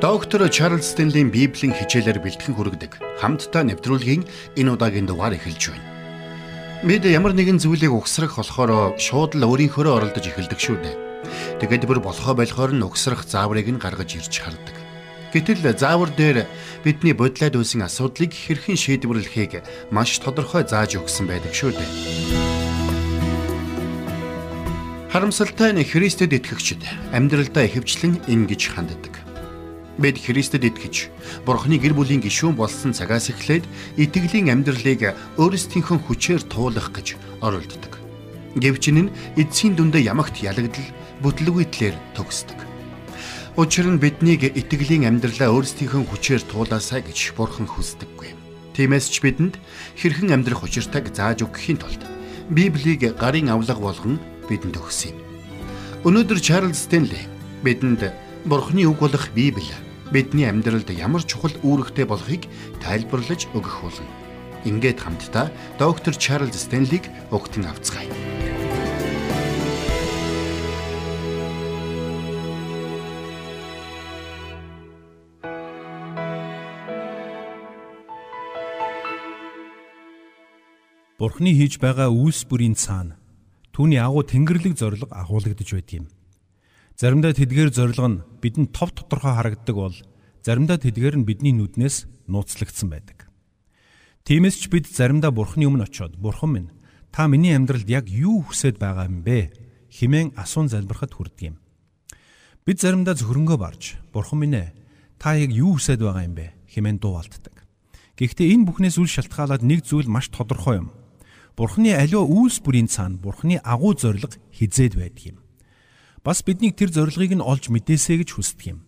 Доктор Чарлз Стенлийн Библийн хичээлээр бэлтгэн хүргэдэг хамтдаа нэвтрүүлгийн энэ удаагийн дугаар эхэлж байна. Бид ямар нэгэн зүйлийг угсрах болохоор шууд л өөрийнхөө оролдож эхэлдэг шүү дээ. Тэгээд бүр болохоо болохоор нь угсрах зааврыг нь гаргаж ирж хардаг. Гэтэл заавар дээр бидний бодлоод үүсэн асуудлыг хэрхэн шийдвэрлэхийг маш тодорхой зааж өгсөн байдаг шүү дээ. Харамсалтай нь Христэд итгэгчид амьдралдаа ихэвчлэн ингэж ханддаг Бид Христэд итгэж Бурхны гэр бүлийн гишүүн болсон цагаас эхлээд итгэлийн амьдралыг өөрсдийнхөө хүчээр туулах гэж оролддог. Гэвч энэ эцсийн дүндээ ямагт ялагдал бүтлгүйтлэр төгсдөг. Учир нь биднийг итгэлийн амьдралаа өөрсдийнхөө хүчээр туулаасай гэж Бурхан хүсдэггүй. Тиймээс ч бидэнд хэрхэн амьдрах учиртайг зааж өгөхийн тулд Библийг гарын авлага болгон бидэнд өгсөн юм. Өнөөдөр Чарлз Стенли бидэнд Бурхны үг болох Библи бидний амьдралд ямар чухал үүрэгтэй болохыг тайлбарлаж өгөх болно. Ингээд хамтдаа доктор Чарлз Стенлиг угтан авцгаая. Бурхны хийж байгаа үйлс бүрийн цаана түүний агуу тэнгэрлэг зориг агуулгадж байдаг юм. Заримдаа тэдгээр зориг нь бидэнд тов тодорхой харагддаг бол заримдаа тэдгээр нь бидний нүднээс нууцлагдсан байдаг. Тиймээс ч бид заримдаа Бурхны өмнө очиод Бурхан минь та миний амьдралд яг юу хүсэж байгаа юм бэ хэмээн асуун залбирахад хүрдэг юм. Бид заримдаа зөвхөрөнгөө барж Бурхан минь ээ та яг юу хүсэж байгаа юм бэ хэмээн дууалтдаг. Гэхдээ энэ бүхнээс үл шалтгаалаад нэг зүйл маш тодорхой юм. Бурхны аливаа үйлс бүрийн цаана Бурхны агуу зориг хизээд байдаг юм. Бас биднийг тэр зорилгыг нь олж мэдээсэй гэж хүсдэг юм.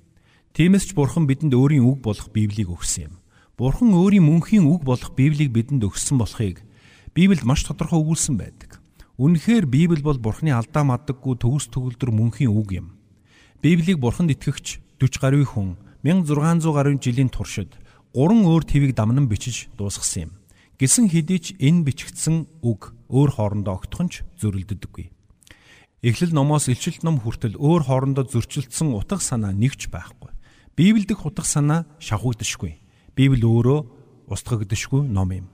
Тиймээс ч Бурхан бидэнд өөрийн үг болох Библийг өгсөн юм. Бурхан өөрийн мөнхийн үг болох Библийг бидэнд өгсөн болохыг Библиэд маш тодорхой өгүүлсэн байдаг. Үнэхээр Библи бол Бурханы алдаа мадаггүй төгс төгөлдөр мөнхийн үг юм. Библийг Бурханд итгэгч 40 гаруй хүн 1600 гаруй жилийн туршид гурван өөр твийг дамнан бичиж дуусгасан юм. Гэсэн хэдий ч энэ бичигдсэн үг өөр хоорондоо огтхон ч зөрөлддөггүй. Эхлэл номоос илчилт ном хүртэл өөр хоорондоо зөрчилдсөн утга санаа нэгч байхгүй. Библи дэх утга санаа шавхагдшгүй. Библи өөрөө устгагдшгүй ном юм.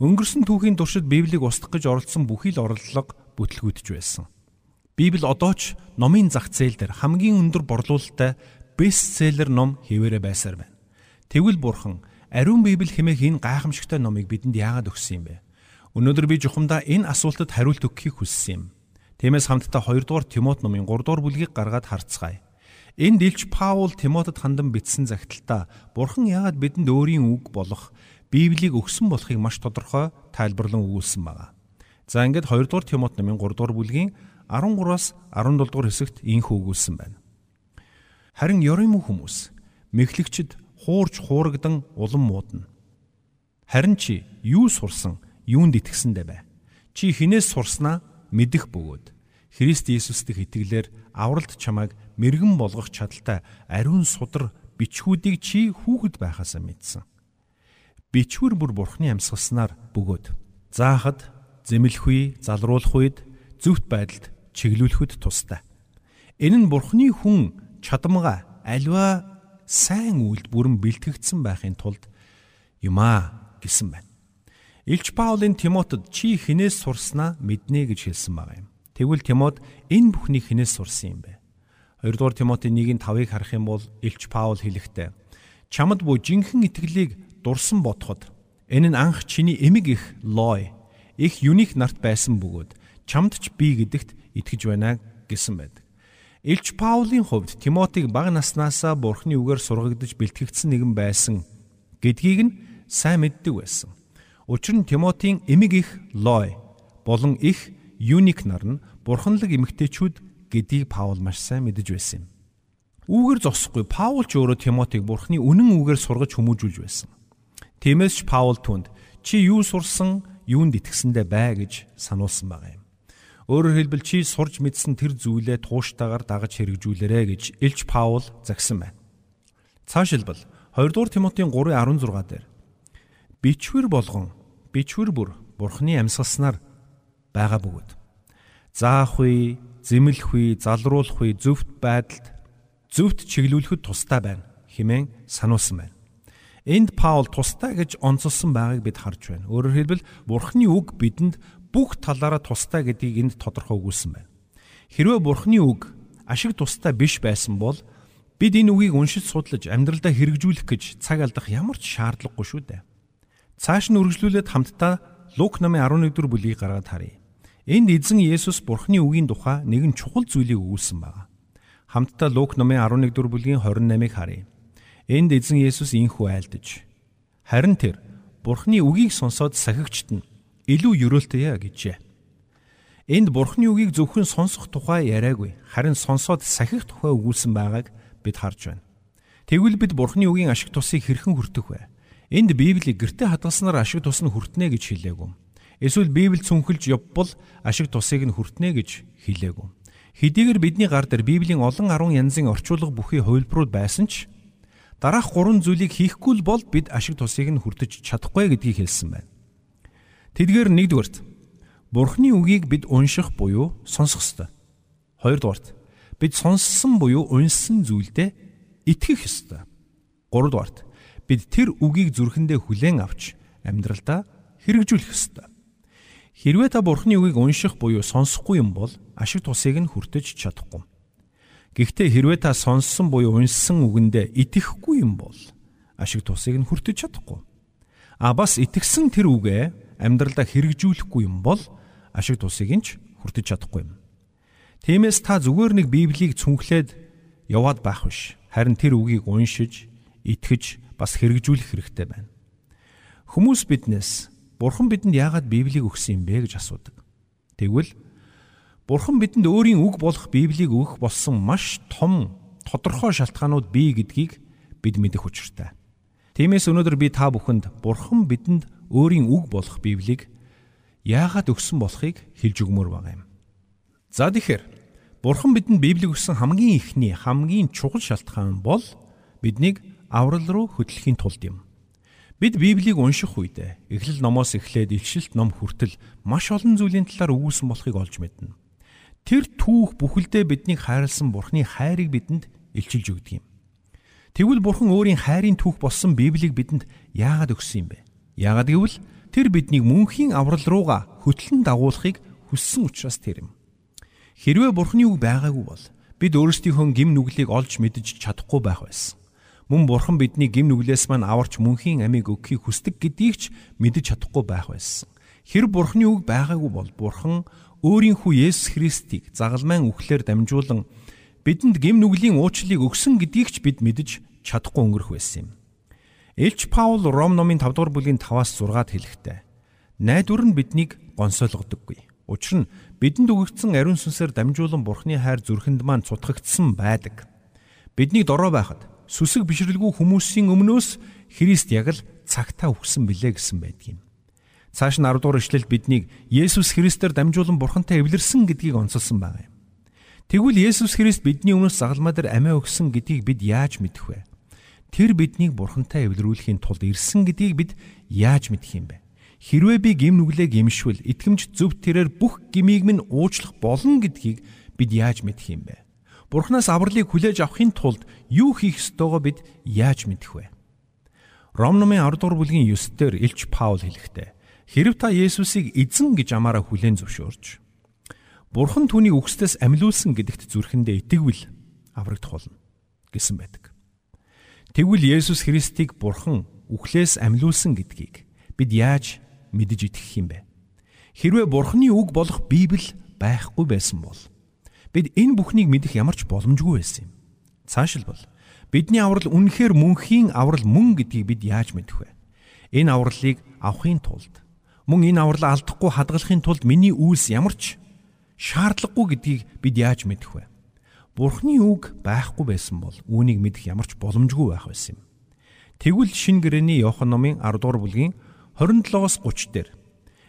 Өнгөрсөн түүхийн туршид Библийг устгах гэж оролцсон бүхий л орлого бүтлгүүдж байсан. Библи одоо ч номын зах зээл дээр хамгийн өндөр борлуулалттай бестселлер ном хэвээрээ байсаар байна. Тэгвэл бурхан ариун Библи хэмээх энэ гайхамшигтай номыг бидэнд яагаад өгсөн юм бэ? Өнөөдөр би жухамдаа энэ асуултад хариулт өгөхийг хүссэн юм. Тиймээс хамтдаа 2 дугаар Тимот номын 3 дугаар бүлгийг гаргаад харцгаая. Энд Илч Паул Тимотед хандан бичсэн загталтаа Бурхан яагаад бидэнд өөрийн үг болох Библийг өгсөн болохыг маш тодорхой тайлбарлан өгүүлсэн байна. За ингээд 2 дугаар Тимот номын 3 дугаар бүлгийн 13-аас 17 дугаар хэсэгт инх өгүүлсэн байна. Харин ёрын хүмүүс мэхлэгчд хуурж хуурагдан улам муудна. Харин чи юу сурсан, юунд итгэсэндэ бай. Чи хинээс сурснаа мэдэх бөгөөд Христ Иесус дэх итгэлээр авралт чамайг мэрэгэн болгох чадaltaй ариун судар бичгүүдийг чи хүүхэд байхасаа мэдсэн. Бичвэр бүр Бурхны амьсгалснаар бөгөөд заахад зэмлэх үе, залруулах үед зөвхт байдалд чиглүүлэхэд тустай. Энэ нь Бурхны хүн чадамга альва сайн үйлд бүрэн бэлтгэгдсэн байхын тулд юмаа гэсэн байна. Илч Паулын Тимотед чи хинээс сурснаа мэднэ гэж хэлсэн байгаа юм. Тэгвэл Тимод энэ бүхнийг хинээс сурсан юм бэ? 2 дугаар Тимоти 1-ийн 5-ыг харах юм бол Илч Паул хэлэхдээ чамд буу жинхэнэ итгэлийг дурсан бодоход энэ нь анх чиний эмэг их лой их юник нарт байсан бөгөөд чамд ч би гэдэгт итгэж байна гэсэн байдаг. Илч Паулийн хувьд Тимотиг бага наснаасаа Бурхны үгээр сургагдж бэлтгэгдсэн нэгэн байсан гэдгийг нь сайн мэддэг байсан. Учир нь Тимотийн эмэг их Лой болон их Юник нар нь бурханлаг эмэгтэйчүүд гэдгийг Паул маш сайн мэдэж байсан юм. Үүгээр зогсохгүй Паул ч өөрөө Тимотиг бурхны үнэн үгээр сургаж хүмүүжүүлж байсан. Тиймээс ч Паул түнд чи юу сурсан, юунд итгэсэндэ бай гэж сануулсан байгаа юм. Өөрөөр хэлбэл чи сурж мэдсэн тэр зүйлээ тууштайгаар дагаж хэрэгжүүлээрэ гэж Илч Паул загсан байна. Цаашилбал 2 дугаар Тимотийн 3:16 дээр бичвэр болгон бичвэр бүр бурхны амьсгалснаар байгаа бөгөөд заах үе, зэмлэх үе, залруулах үе зөвхт байдалд зөвхт чиглүүлэхэд тустай байна хэмээн сануулсан байна. Энд Паул тустай гэж онцолсон байгааг бид харж байна. Өөрөөр хэлбэл Бурхны үг бидэнд бүх талаараа тустай гэдгийг энд тодорхой өгүүлсэн байна. Хэрвээ Бурхны үг ашиг тустай биш байсан бол бид энэ үгийг уншиж судлаж амьдралдаа хэрэгжүүлэх гэж цаг алдах ямар ч шаардлагагүй шүү дээ. Цааш нь үргэлжлүүлээд хамтдаа Лук номын 11 дугаар бүлгийг гаргаад харъя. Энд эзэн Есүс Бурхны үгийн тухай нэгэн чухал зүйлийг өгүүлсэн байна. Хамтдаа Лук номын 11 дугаар бүлгийн 28-ыг харъя. Энд эзэн Есүс инхүү айлдаж харин тэр Бурхны үгийг сонсоод сахигчт нь илүү ерөөлтөе гэжээ. Энд Бурхны үгийг зөвхөн сонсох тухай яриаггүй, харин сонсоод сахих тухай өгүүлсэн байгааг бид харж байна. Тэгвэл бид Бурхны үгийн ашиг тусыг хэрхэн хүртэх вэ? Энд Библийг гэрте хадгалснаар ашиг тус нь хүртнэ гэж хэлээгүй. Эсвэл Библи цүнхэлж явбал ашиг тусыг нь хүртнэ гэж хэлээгүй. Хэдийгээр бидний гар дээр Библийн олон 10 янзын орчуулга бүхий хувилбарууд байсан ч Дараах гурван зүйлийг хийхгүй л бол бид ашиг тусыг нь хүртэж чадахгүй гэдгийг хэлсэн байна. Тэдгээр нэгдүгээрт Бурхны үгийг бид унших буюу сонсох ёстой. Хоёрдугаарт бид сонссон буюу уншсан зүйлдээ итгэх ёстой. Гуравдугаарт бид тэр үгийг зүрхэндээ хүлээн авч амьдралдаа хэрэгжүүлэх ёстой. Хэрвээ та Бурхны үгийг унших буюу сонсохгүй юм бол ашиг тусыг нь хүртэж чадахгүй. Гэхдээ хэрвээ та сонссон буюу уншсан үгэндээ итгэхгүй юм бол ашиг тусыг нь хүртэж чадахгүй. А бас итгэсэн тэр үгээ амьдралдаа хэрэгжүүлэхгүй юм бол ашиг тусыг нь ч хүртэж чадахгүй юм. Тиймээс та зүгээр нэг Библийг цүнхлээд яваад байх биш. Харин тэр үгийг уншиж, итгэж бас хэрэгжүүлэх хэрэгтэй байна. Хүмүүс биднээс Бурхан бидэнд яагаад Библийг өгсөн юм бэ гэж асуудаг. Тэгвэл Бурхан бидэнд өөрийн үг болох Библийг өгөх болсон маш том тодорхой шалтгаанууд бий гэдгийг бид мэдэх учиртай. Тиймээс өнөөдөр би та бүхэнд Бурхан бидэнд өөрийн үг болох Библийг яагаад өгсөн болохыг хэлж өгмөр байгаа юм. За тэгэхээр Бурхан бидэнд Библийг өгсөн хамгийн ихний хамгийн чухал шалтгаан бол биднийг аврал руу хөтлөхийн тулд юм. Бид Библийг унших үед Эхлэл номоос эхлээд Илшилт ном хүртэл маш олон зүйлийн талаар өгүүлсэн болохыг олж мэднэ. Тэр түүх бүхэлдээ биднийг хайрлсан Бурхны хайрыг бидэнд илчилж өгдөг юм. Тэгвэл Бурхан өөрийн хайрын түүх болсон Библийг бидэнд яагаад өгсөн юм бэ? Яагаад гэвэл тэр биднийг мөнхийн аврал руугаа хөтлөн дагуулахыг хүссэн учраас тэр юм. Хэрвээ Бурхны үг байгаагүй бол бид өөрсдийнхөө гим нүглийг олж мэдж чадахгүй байх байсан. Мөн Бурхан бидний гим нүглээс маань аварч мөнхийн амийг өгөхийг хүсдэг гэдгийг ч мэдж чадахгүй байх байсан. Хэр Бурхны үг байгаагүй бол Бурхан өөрийн хүү Есүс Христийг загалмайн үхлээр дамжуулан бидэнд гим нүглийн уучлалыг өгсөн гэдгийг ч бид мэдэж чадахгүй өнгөрөх байсан юм. Элч Паул Ром номын 5 дугаар бүлгийн 5-аас 6-ад хэлэхдээ найдвар нь биднийг гонсойлгодоггүй. Учир нь бидэнд өгөгдсөн ариун сүнсээр дамжуулан Бурхны хайр зүрхэнд маань цутгагдсан байдаг. Бидний дорой байхад сүсэг бишрэлгүй хүмүүсийн өмнөөс Христ яг л цагтаа өгсөн билээ гэсэн байдгийн. Цааш нь 10 дугаар ишлэл биднийг Есүс Христээр дамжуулан Бурхантай эвлэрсэн гэдгийг онцолсон байгаа юм. Тэгвэл Есүс Христ бидний өмнөөс загалмаа дээр амиа өгсөн гэдгийг бид яаж мэдэх вэ? Тэр биднийг Бурхантай эвлэрүүлэхийн тулд ирсэн гэдгийг бид яаж мэдэх юм бэ? Хэрвээ би гим нүглээ гимшвэл итгэмж зөв тэрээр бүх гмийг минь уучлах болно гэдгийг бид яаж мэдэх юм бэ? Бурханаас авралыг хүлээж авахын тулд юу хийх ёстойгоо бид яаж мэдэх вэ? Ром номын 10 дугаар бүлгийн 9 дээр Илч Паул хэлэхдээ Хэрв та Есүсийг эзэн гэж амаараа хүлээн зөвшөөрч Бурхан түүнийг үгсдээс амьлуулсан гэдэгт зүрхэндээ итгэвэл аврагдах болно гэсэн байдаг. Тэгвэл Есүс Христийг Бурхан үхлээс амьлуулсан гэдгийг бид яаж мэдэж итгэх юм бэ? Хэрвээ Бурханы үг болох Библи байхгүй байсан бол бид энэ бүхнийг мэдэх ямар ч боломжгүй байсан юм. Цаашилбал бидний аврал үнэхээр мөнхийн аврал мөн гэдгийг бид яаж мэдэх вэ? Энэ авралыг авахын тулд мөн энэ авралаа алдахгүй хадгалахын тулд миний үйлс ямар ч шаардлагагүй гэдгийг бид яаж мэдэх вэ? Бурхны үг байхгүй байсан бол үүнийг мэдэх ямар ч боломжгүй байх байсан юм. Тэгвэл шин гэрэний Иохан номын 10 дугаар бүлгийн 27-оос 30 дээр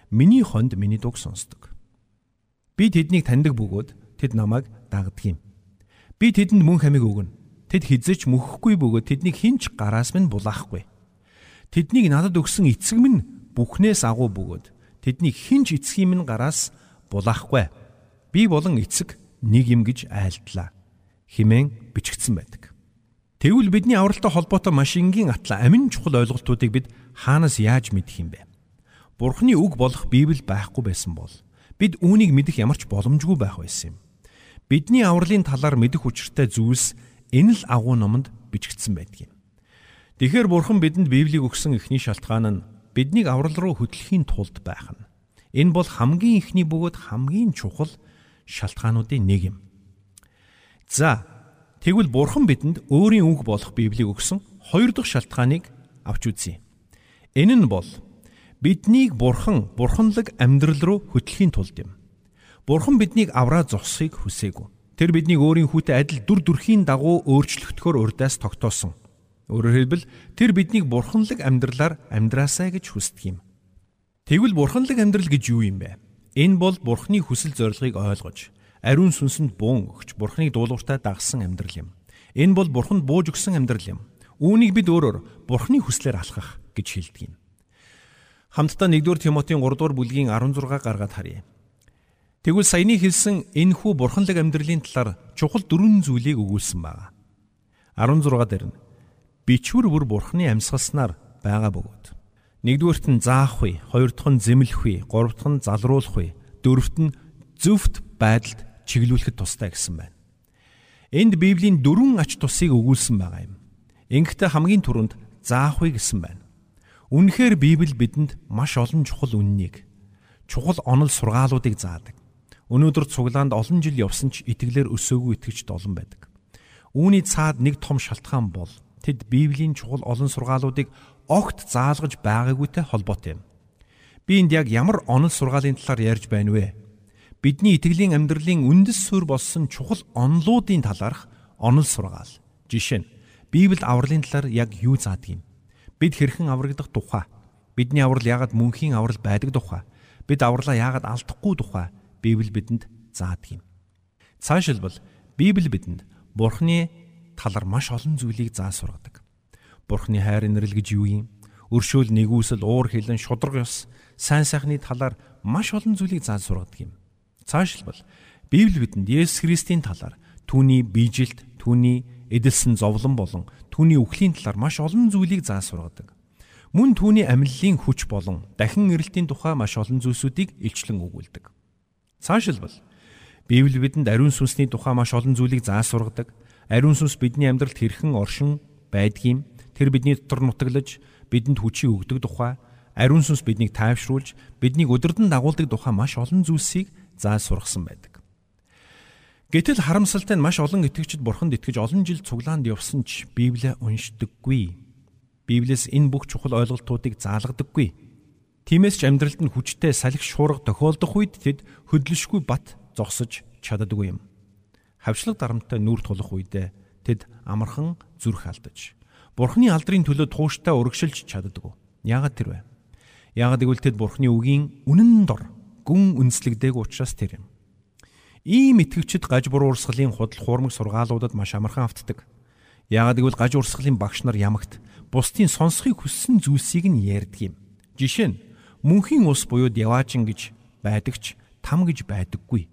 миний хонд миний дуг сонсдог. Би тэднийг таньдаг бөгөөд тэд намайг дагдаг юм. Би тэдэнд мөн хамиг өгнө. Тэд хизэж мөхгүй бөгөөд тэднийг хинч гараас минь булаахгүй. Тэднийг надад өгсөн эцэг минь бүхнээс агуу бөгөөд тэдний хинж эцгийн минь гараас булаахгүй. Би болон эцэг нэг юм гэж айлтлаа. Химэн бичигдсэн байдаг. Тэгвэл бидний авралтай холбоотой маш энгийн атла амин чухал ойлголтуудыг бид хаанаас яаж мэдэх юм бэ? Бурхны үг болох Библи байхгүй байсан бол бид үүнийг мэдэх ямар ч боломжгүй байх байсан юм. Бидний авралын талаар мэдэх учиртай зүйлс энэ л агуу номонд бичигдсэн байдаг юм. Тэгэхээр Бурхан бидэнд Библийг өгсөн эхний шалтгаан нь биднийг аврал руу хөтлөхийн тулд байх нь. Энэ бол хамгийн ихний бөгөөд хамгийн чухал шалтгаануудын нэг юм. За Тэгвэл Бурхан бидэнд өөрийн үг болох Библийг өгсөн хоёр дахь шалтгааныг авч үзье. Энэ нь бол биднийг Бурхан бурханлаг амьдрал руу хөтлөхийн тулд юм. Бурхан биднийг авраа зогсохыг хүсээгүй. Тэр биднийг өөрийн хүүтэй адил дүр төрхийн дагуу өөрчлөгдөхөөр урдаас тогтоосон. Өөрөөр хэлбэл тэр биднийг бурханлаг амьдралаар амьдраасай гэж хүсдэг юм. Тэгвэл бурханлаг амьдрал гэж юу юм бэ? Энэ бол бурхны хүсэл зорилгыг ойлгож ариун сүнсэнд буун өгч бурхныг дуулууртаа дагсан амьдрал юм. Энэ бол бурханд бууж өгсөн амьдрал юм. Үүнийг бид өөрөөр бурхны хүслээр алхах гэж хэлдэг юм. Хамтдаа 1-р Тимотийн 3-р бүлгийн 16 гаргаад харъя. Тэгвэл саяны хэлсэн энэхүү бурханлаг амьдралын талаар чухал дөрвөн зүйлийг өгүүлсэн байна. 16 дээр нь бичвэр бүр бурхны амьсгалснаар байгаа бөгөөд. Нэгдүгээрт нь заах вэ, хоёр дахь нь зэмлэх вэ, гурав дахь нь залруулах вэ, дөрөвт нь зөвхт байдалд чиглүүлэхэд тустай гэсэн байна. Энд Библийн дөрвөн ач тусыг өгүүлсэн байгаа юм. Ингэхдээ хамгийн түрүүнд заахыг гэсэн байна. Үнэхээр Библи бидэнд маш олон чухал үннийг, чухал онол сургаалуудыг заадаг. Өнөөдөр цуглаанд олон жил явсан ч итгэлээр өсөөгүй итгэжд олон байдаг. Үүний цаад нэг том шалтгаан бол тэд Библийн чухал олон сургаалуудыг огт заалгаж байгаагүйтэй холбоотой юм. Би энд яг ямар онол сургаалын талаар ярьж байна вэ? бидний итгэлийн амьдралын үндэс суурь болсон чухал онлуудын талаарх онол сургаал. Жишээ нь Библиэд авралын талаар яг юу заадаг юм? Бид хэрхэн аврагдах тухай, бидний аврал яагаад мөнхийн аврал байдаг тухай, бид авралаа яагаад алдахгүй тухай Библи бидэнд заадаг юм. Цаашилбал Библи бидэнд Бурхны талар маш олон зүйлийг заа сургадаг. Бурхны хайр инрэл гэж юу юм? Өршөөл нэгүсэл уур хилэн шудраг ёс сайн сайхны талаар маш олон зүйлийг заа сургадаг юм. Цаашлбал Библи бидэнд Есүс Христийн талаар түүний биежилт, түүний эдэлсэн зовлон болон түүний үхлийн талаар маш олон зүйлийг заа сургадаг. Мөн түүний амьллын хүч болон дахин ирэлтийн тухай маш олон зүйлсүүдийг илчлэн өгүүлдэг. Цаашилбал Библи бидэнд ариун сүнсний тухай маш олон зүйлийг заа сургадаг. Ариун сүнс бидний амьдралд хэрхэн оршин байдгийм, тэр бидний дотор нутаглаж бидэнд хүчийг өгдөг тухай, ариун сүнс биднийг тайвшруулж, биднийг өдөрдөн дагуулдаг тухай маш олон зүйлсийг зааж сургасан байдаг. Гэтэл харамсалтай нь маш олон итгэгчид бурханд итгэж олон жил цуглаанд явсан ч Библийг уншдаггүй. Библиэс энэ бүх чухал ойлголтуудыг заалгадаггүй. Тиймээс ч амьдралд нь хүчтэй салхи шуурга тохиолдох үед тэд хөдлөшгүй бат зогсож чаддаггүй юм. Хавчлаг дарамттай нүүр тулах үедээ тэд амархан зүрх алдаж Бурхны алдрын төлөө тууштай урагшилж чаддаггүй. Яагаад тэр вэ? Яагаад гэвэл тэд Бурхны үгийн үнэн дор гүн үнслэгдээг учраас тэр юм. Ийм итгэвчид гаж бур урсгалын худал хуурмаг сургаалуудад маш амархан автдаг. Яагаад гэвэл гаж урсгалын багш нар ямагт бусдын сонсхийг хүссэн зүйлсийг нь ярьдаг юм. Жишээ нь мөнхийн ус буюу яваачин гэж байдагч там гэж байдаггүй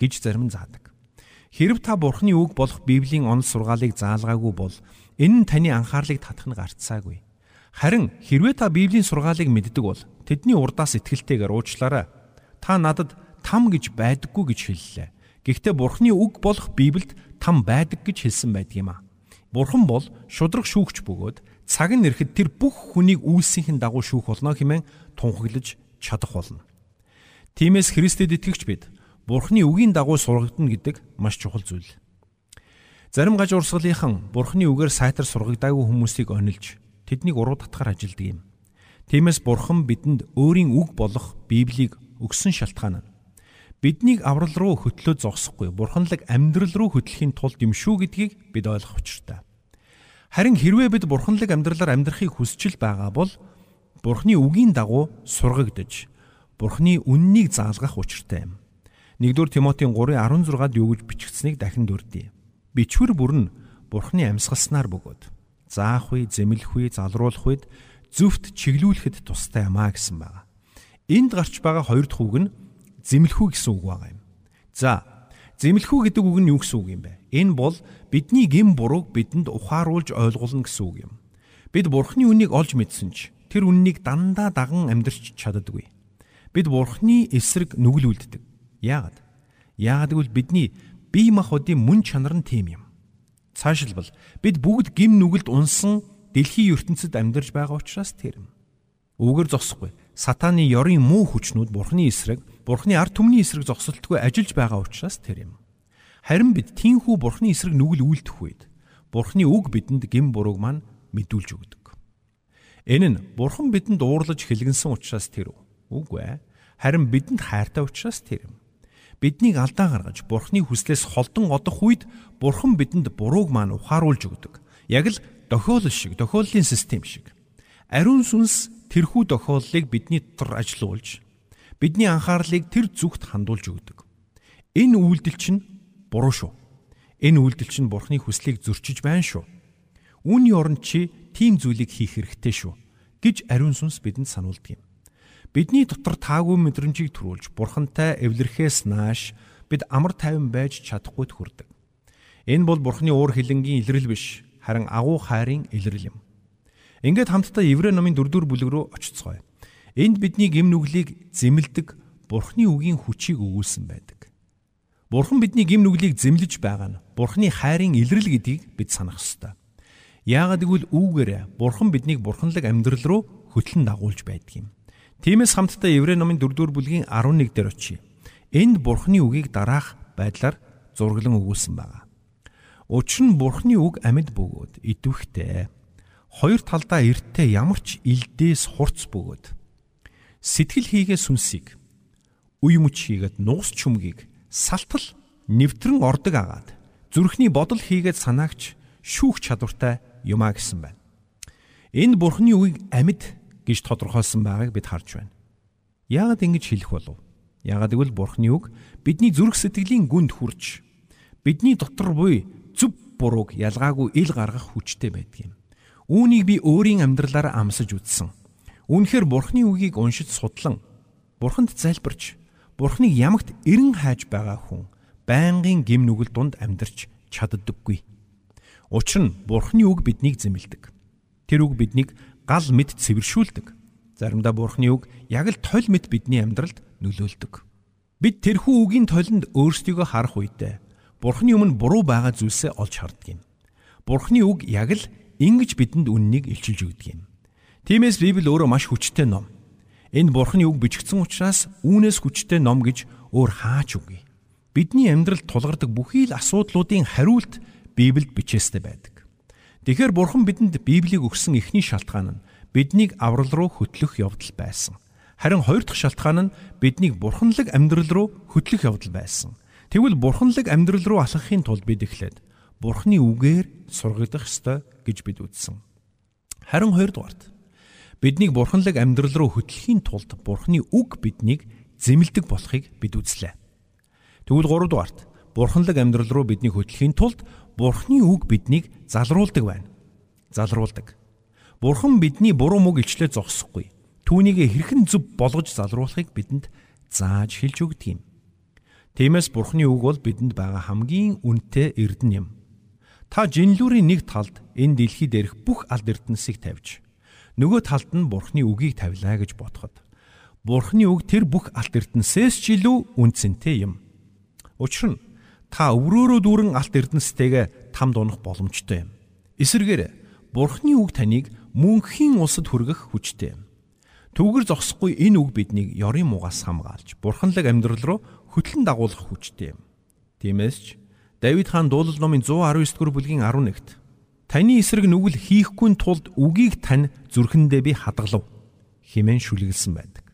гэж зарим нь заадаг. Хэрв та бурхны үг болох Библийн онол сургаалыг заалгаагүй бол энэ нь таны анхаарлыг татах нь гарцаагүй. Харин хэрвээ та Библийн сургаалыг мэддэг бол тэдний урдаас итгэлтэйгээр уучлаарай та надад там гэж байдаггүй гэж хэллээ. Гэхдээ Бурхны үг болох Библиэд там байдаг гэж хэлсэн байдаг юм а. Бурхан бол шудраг шүүгч бөгөөд цаг нь ирэхэд тэр бүх хүнийг үйлсийнхэн дагуу шүүх болно хэмээн тунхаглаж чадах болно. Тиймээс Христэд итгэгч бид Бурхны үгийн дагуу сургагдана гэдэг маш чухал зүйл. Зарим гаж урсгалынхан Бурхны үгээр сайтар сургагдаагүй хүмүүсийг онилж тэднийг уруу татахаар ажилдаг юм. Тиймээс Бурхан бидэнд өөрийн үг болох Библийг өгсөн шалтгаан нь биднийг аврал руу хөтлөө зогсохгүй бурханлаг амьдрал руу хөтлөхийн тулд юм шүү гэдгийг бид ойлгох учиртай. Харин хэрвээ бид бурханлаг амьдралаар амьдрахыг хүсчил байгаа бол бурхны үгийн дагуу сургагдж бурхны үннийг заалгах учиртай юм. 1-р Тимотийн 3:16-д юу гэж бичигдсэнийг дахин дүрдээ. Бичвэр бүр нь бурхны амьсгалснаар бөгөөд заах үе, зэмлэх үе, залруулах үед зөвхт чиглүүлэхэд тустай юмаа гэсэн байна. Энд гарч байгаа хоёр дахь үг нь зэмлэхүү гэсэн үг байгаа юм. За, зэмлэхүү гэдэг үг нь юу гэсэн үг юм бэ? Энэ бол бидний гим бурууг бидэнд ухааруулж ойлгуулна гэсэн үг юм. Бид Бурхны үнийг олж мэдсэн ч тэр үннийг дандаа даган амьдрч чаддаггүй. Бид Бурхны эсрэг нүгэл үлддэг. Яагаад? Яагаад гэвэл бидний бие махбодын мөн чанар нь тийм юм. Цаашилбал бид бүгд гим нүгэлд унсан дэлхийн ертөнцид амьдарч байгаа учраас тэр юм. Үүгээр зогсохгүй. Сатааны ёрын муу хүчнүүд Бурхны эсрэг, Бурхны ард түмний эсрэг зогсолтгүй ажиллаж байгаа учраас тэр юм. Харин бид тийхүү Бурхны эсрэг нүгэл үйлдэх үед Бурхны үг бидэнд гим бурууг маань мэдүүлж өгдөг. Энэ нь Бурхан бидэнд уурлаж хэлгэнсэн учраас тэр үгүй ээ. Харин бидэнд хайртай учраас тэр юм. Биднийг алдаа гаргаж Бурхны хүслээс холдон одох үед Бурхан бидэнд бурууг маань ухааруулж өгдөг. Яг л дохиолол шиг, дохиоллын систем шиг. Ариун сүнс тэрхүү дохиоллыг бидний дотор ажилуулж бидний анхаарлыг тэр зүгт хандуулж өгдөг. Энэ үйлдэл чинь буруу шүү. Энэ үйлдэл чинь бурхны хүслийг зөрчиж байна шүү. Үүний оронд чи тийм зүйлийг хийх хэрэгтэй шүү гэж ариун сүнс бидэнд сануулдаг юм. Бидний дотор таагүй мэдрэмжийг төрүүлж бурхантай эвлэрхээс нааш бид амар тайван байж чадахгүй төрдөг. Энэ бол бурхны уур хилэнгийн илрэл биш, харин агуу хайрын илрэл юм. Ингээд хамтдаа Еврей номын 4-р бүлэг рүү очицгоё. Энд бидний гэм нүглийг зэмлдэг бурхны үгийн хүчийг өгүүлсэн байдаг. Бурхан бидний гим нүглийг зэмлэж байгаа нь Бурханы хайрын илрэл гэдгийг бид санах ёстой. Яагаад гэвэл үүгээр Бурхан биднийг бурханлаг амьдрал руу хөтлөн дагуулж байдаг юм. Тиймээс хамтдаа Еврей номын 4-р бүлгийн 11 дээр очие. Энд Бурханы үгийг дараах байдлаар зураглан өгүүлсэн байна. Учир нь Бурханы үг амьд бөгөөд идэвхтэй. Хоёр талдаа эрттэй ямар ч илдээс хурц бөгөөд сэтгэл хийгээ сүнсийг үе мөч хийгээд нуус чүмгийг салтал нэвтрэн ордог агаад зүрхний бодол хийгээд санаагч шүүх чадвартай юмаа гэсэн байна. Энэ бурхны үгийг амьд гэж тодорхойлсон байгааг бид харж байна. Яагаад ингэж хэлэх болов? Яагаад гэвэл бурхны үг бидний зүрх сэтгэлийн гүнд хүрч бидний дотор буй зөв бурууг ялгаагүй ил гаргах хүчтэй байдаг юм. Үүнийг би өөрийн амьдралаараа амсаж үзсэн. Үүнхээр бурхны үгийг уншиж судлан бурханд залбирч Бурхныг ямагт эрен хайж байгаа хүн байнгын гим нүгэл дунд амьдарч чаддаггүй. Учир нь Бурхны үг биднийг зэмэлдэг. Тэр үг биднийг гал мэд цэвэршүүлдэг. Заримдаа Бурхны үг яг л толь мэд бидний амьдралд нөлөөлдөг. Бид тэрхүү үгийн толинд өөрсдийгөө харах үедээ Бурхны өмнө буруу байгаа зүйлсээ олж харддаг юм. Бурхны үг яг л ингэж бидэнд үннийг илчилж өгдөг юм. Тиймээс Библи өөрөө маш хүчтэй ном. Энэ бурхны үг бичигдсэн учраас үүнээс хүчтэй ном гэж өөр хаач үгүй. Бидний амьдралд тулгардаг бүхий л асуудлуудын хариулт Библиэд бичээстэй байдаг. Тэгэхээр бурхан бидэнд Библийг өгсөн эхний шалтгаан нь биднийг аврал руу хөтлөх явдал байсан. Харин хоёр дахь шалтгаан нь биднийг бурханлаг амьдрал руу хөтлөх явдал байсан. Тэгвэл бурханлаг амьдрал руу алхахын тулд бид эхлээд бурхны үгээр сургагдах ёстой гэж бид үзсэн. Харин хоёрдугаарт Биднийг бурханлаг амьдрал руу хөтлөхийн тулд бурхны үг биднийг зэмлдэг болохыг бид үзлээ. Тэгвэл 3 дугаарт бурханлаг амьдрал руу биднийг хөтлөхийн тулд бурхны үг биднийг залруулдаг байна. Залруулдаг. Бурхан бидний буруу мөг илчлээ зогсохгүй. Түүнийг хэрхэн зөв болгож залруулахыг бидэнд зааж хэлж өгдөг юм. Тиймээс Бурхны үг бол бидэнд байгаа хамгийн үнэтэй эрдэнэ юм. Та жинлүүрийн нэг талд энэ дэлхий дээрх бүх алд эрдэнсийг тавьж нөгөө талд нь Бурхны үгийг тавилаа гэж бодоход Бурхны үг тэр бүх алт эрдэнсээс ч илүү үнцэнтэй юм. Учир нь та өврөөрөө дүүрэн алт эрдэнстэйгээ там дунах боломжтой юм. Эсвэргээр Бурхны үг таныг мөнхийн улсад хүргэх хүчтэй юм. Түүгэр зогсохгүй энэ үг биднийг ёрын муугаас хамгаалж бурханлаг амьдрал руу хөтлөн дагуулах хүчтэй юм. Тиймээс ч Давид хаан дуулал номын 119 дугаар бүлгийн 11-т Таны эсрэг нүгэл хийхгүй тулд үгийг тань зүрхэндээ би хадгалав хэмээн шүлгэлсэн байдаг.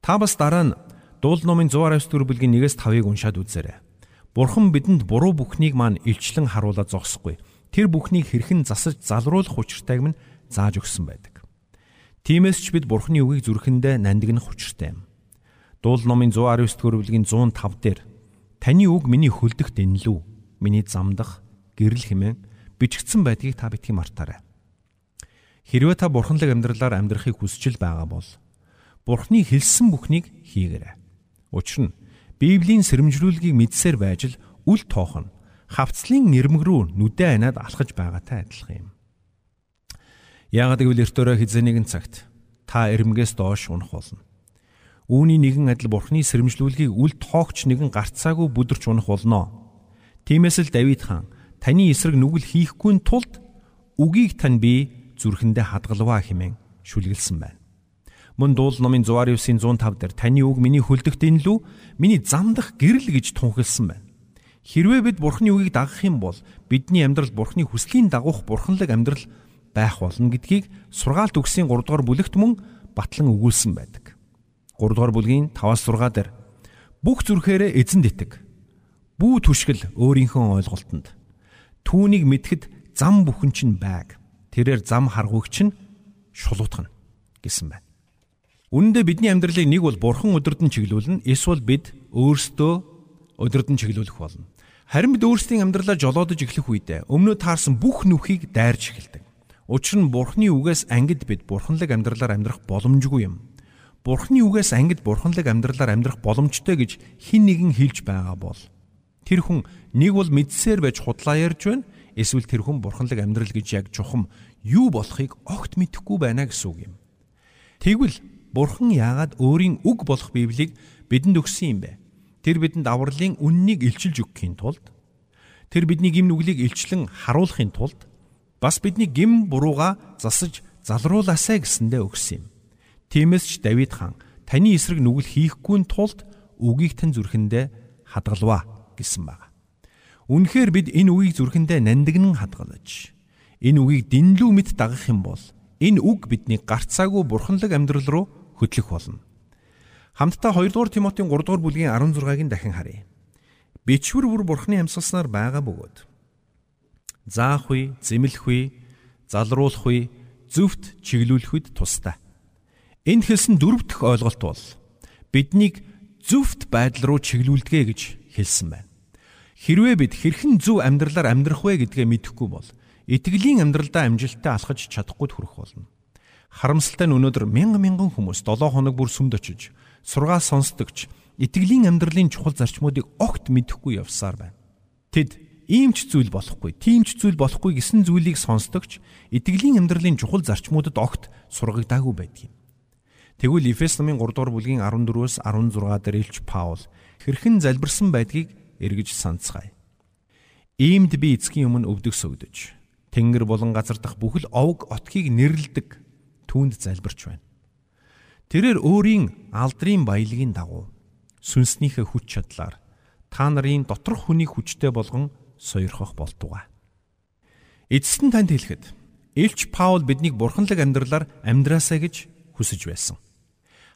Та бас дараа нь дуул номын 119 дэх бүлгийн 1-с 5-ыг уншаад үзээрэй. Бурхан бидэнд буруу бүхнийг маань илчлэн харуулад зогсохгүй. Тэр бүхнийг хэрхэн засаж залруулах учиртайг минь зааж өгсөн байдаг. Тиймээс ч бид Бурханы үгийг зүрхэндээ нандинах учиртай юм. Дуул номын 119 дэх бүлгийн 105 дээр таны үг миний хөлдөх дэнлүү, миний замдах гэрэл хэмээн бичигдсэн байдгийг та битгий мартаарай. Хэрвээ та бурханлаг амьдралаар амьдрахыг хүсэж байгаа бол Бурхны хэлсэн бүхнийг хийгээрэй. Учир нь Библийн сэрэмжлүүлгийг мэдсээр байж л үл тоох нь хавцлын нэрмэг рүү нүдэ анаад алхаж байгаатай адилхан юм. Яагаад гэвэл эртөөрөө хизээ нэгэн цагт та эрмгээс доош унах болно. Үүний нэгэн адил бурхны сэрэмжлүүлгийг үл тоогч нэгэн гарцаагүй бүдэрч унах болно. Тиймээс л Давид хаан таны эсрэг нүгэл хийхгүй тулд үгийг тань би зүрхэндээ хадгалваа хэмээн шүлгэлсэн байна. Мөн дуул номын 109-ийн 105 дээр таны үг миний хөлдөгт инлүү миний замдах гэрэл гэж тунхилсан байна. Хэрвээ бид Бурхны үгийг дагах юм бол бидний амьдрал Бурхны хүслийн дагуух бурханлаг амьдрал байх болно гэдгийг сургаалт өгсийн 3 дугаар бүлэгт мөн батлан өгүүлсэн байдаг. 3 дугаар бүлгийн 5-аас 6 дээр бүх зүрхээрээ эзэнд итэг. Бүү түшгэл өөрийнхөө ойлголтод. Түүнийг мэдхэд зам бүхэн чинь байг. Тэрээр зам харгууг чинь шулуутгана гэсэн байна. Үүн дээр бидний амьдралыг нэг бол бурхан өдөрдөн чиглүүлнэ, эсвэл бид өөрсдөө өдөрдөн чиглүүлэх болно. Харин бид өөрсдийн амьдралаа жолоодож эхлэх үедээ өмнөө таарсан бүх нүхийг дайрж эхэлдэг. Учир нь Бурхны үгээс ангид бид бурханлаг амьдралаар амьдрах боломжгүй юм. Бурхны үгээс ангид бурханлаг амьдралаар амьдрах боломжтой гэж хэн нэгэн хэлж байгаа бол тэр хүн нэг бол мэдсээр байж худлаа ярьж байна эсвэл тэр хүн бурханлаг амьдрал гэж яг чухам юу болохыг огт мэдэхгүй байна гэсэн үг юм. Тэгвэл бурхан яагаад өөрийн үг болох Библийг бидэнд өгсөн юм бэ? Тэр бидэнд авралын үннийг илчилж өгөхийн тулд тэр бидний гим нүглийг илчлэн харуулахын тулд бас бидний гим бурууга засаж залруулаасай гэсэндээ өгсөн юм. Тиймээс ч Давид хаан таны эсрэг нүгэл хийхгүй тулд үгийг тань зүрхэндээ хадгалваа гэсэн байна. Үнэхээр бид энэ үгийг зүрхэндээ нандинан хадгалж энэ үгийг дэнлүү мэд дагах юм бол энэ үг бидний гарцаагүй бурханлаг амьдрал руу хөтлөх болно. Хамтдаа 2 дугаар Тимотийн 3 дугаар бүлгийн 16-гийн дахин харъя. Бичвэр бүр бурхны амьсгалснаар байгаа бөгөөд заах үе, зэмлэх үе, залруулах үе, зөвхт чиглүүлэх үед тустай. Энд хэлсэн дөрөв дэх ойлголт бол биднийг зөвхт байдал руу чиглүүлдэгэ гэж хэлсэн байна. Хэрвээ бид хэрхэн зөв амьдралаар амьдрах вэ гэдгээ мэдэхгүй бол итгэлийн амьдралдаа амжилттай алхаж чадахгүй төрөх болно. Харамсалтай нь өнөөдөр мянган мянган хүмүүс 7 хоног бүр сүмд очиж сургаал сонсдогч итгэлийн амьдралын чухал зарчмуудыг огт мэдэхгүй явсаар байна. Тэд ийм ч зүйл болохгүй, тийм ч зүйл болохгүй гэсэн зүйлийг сонсдогч итгэлийн амьдралын чухал зарчмуудад огт сургагдаагүй байдаг юм. Тэгвэл Эфес номын 3 дугаар бүлгийн 14-өөс 16 дээр Илч Паул хэрхэн залбирсан байдгийг эргэж санацгаая. Иймд би эцгийн өмнө өвдөг сөгдөж, Тэнгэр болон газар дах бүхэл овг отгийг нэрлдэг түүнд залбирч байна. Тэрээр өөрийн алдрын баялагын дагуу сүнснийхээ хүч чадлаар та нарын доторх хүний хүчтэй болгон сойрхох болтугай. Эцэст нь танд хэлэхэд Илч Паул биднийг бурханлаг амьдралаар амьдраасаа гэж хүсэж байсан.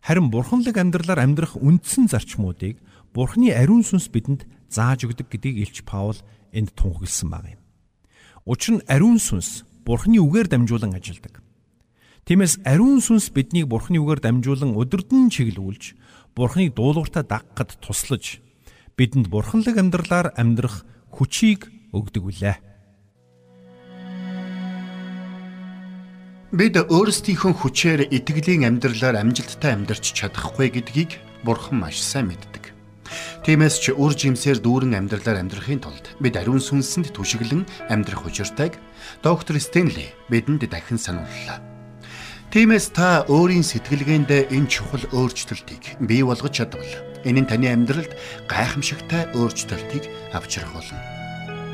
Харин бурханлаг амьдралаар амьдрах үндсэн зарчмуудыг Бурхны ариун сүнс бидэнд зааж өгдөг гэдгийг Илч Паул энд тунхагласан баг юм. Учир нь ариун сүнс Бурхны үгээр дамжуулан ажилладаг. Тиймээс ариун сүнс биднийг Бурхны үгээр дамжуулан өдөрдөн чиглүүлж, Бурхныг дуулууртаа дагахад туслаж, бидэнд бурханлаг амьдралаар амьдрах хүчийг өгдөг үлээ. Бид өөрсдийнхөө хүчээр итгэлийн амьдралаар амжилттай амьдарч чадахгүй гэдгийг Бурхан маш сайн мэддэг. Тиймээс ч үр жимсээр дүүрэн амьдралаар амьдрахын тулд бид ариун сүнсэнд түшиглэн амьдрах учиртайг доктор Стенли бидэнд дахин санууллаа. Тиймээс та өөрийн сэтгэлгээндээ энэ чухал өөрчлөлтийг бий болгож чадвал энэ нь таны амьдралд гайхамшигтай өөрчлөлтийг авчрах болно.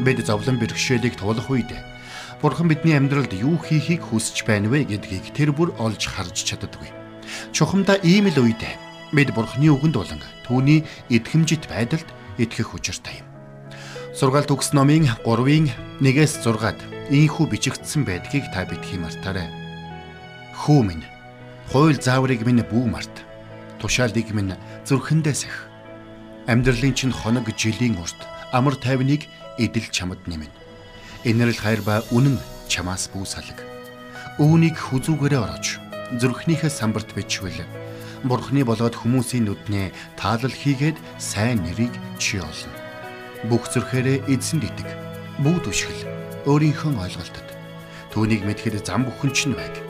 Бид зовлон бэрхшээлийг туулах үед Бурхан бидний амьдралд юу хийхийг хүсэж байна вэ гэдгийг тэр бүр олж харж чаддаггүй. Чухамдаа ийм л үед бид Бурханы үгэнд болон түүний идэхэмжит байдалд итгэх учиртай юм. Сургаалт төгс номын 3-ын 1-ээс 6-ад ийхүү бичигдсэн байдгийг та битгий мартаарай Хүү минь хууль зааврыг минь бүү март. Тушаалыг минь зүрхэндээ сах. Амьдралын чинь хоног жилийн урт амар тайвныг эдэл чамд нэмэн. Инэрл хайр ба үнэн чамаас бүү салг. Үүнийг хүзүүгээрээ орооч. Зүрхнийхээ самбарт бичвэл Бурхны болоод хүмүүсийн нүднээ таалал хийгээд сайн нэрийг чи олно. Бүх зүрхээрээ эзэнд итэг. Бүү түшгэл өөрийнхөө ойлголтод. Түүнийг мэдхэд зам бүхэн чинь байг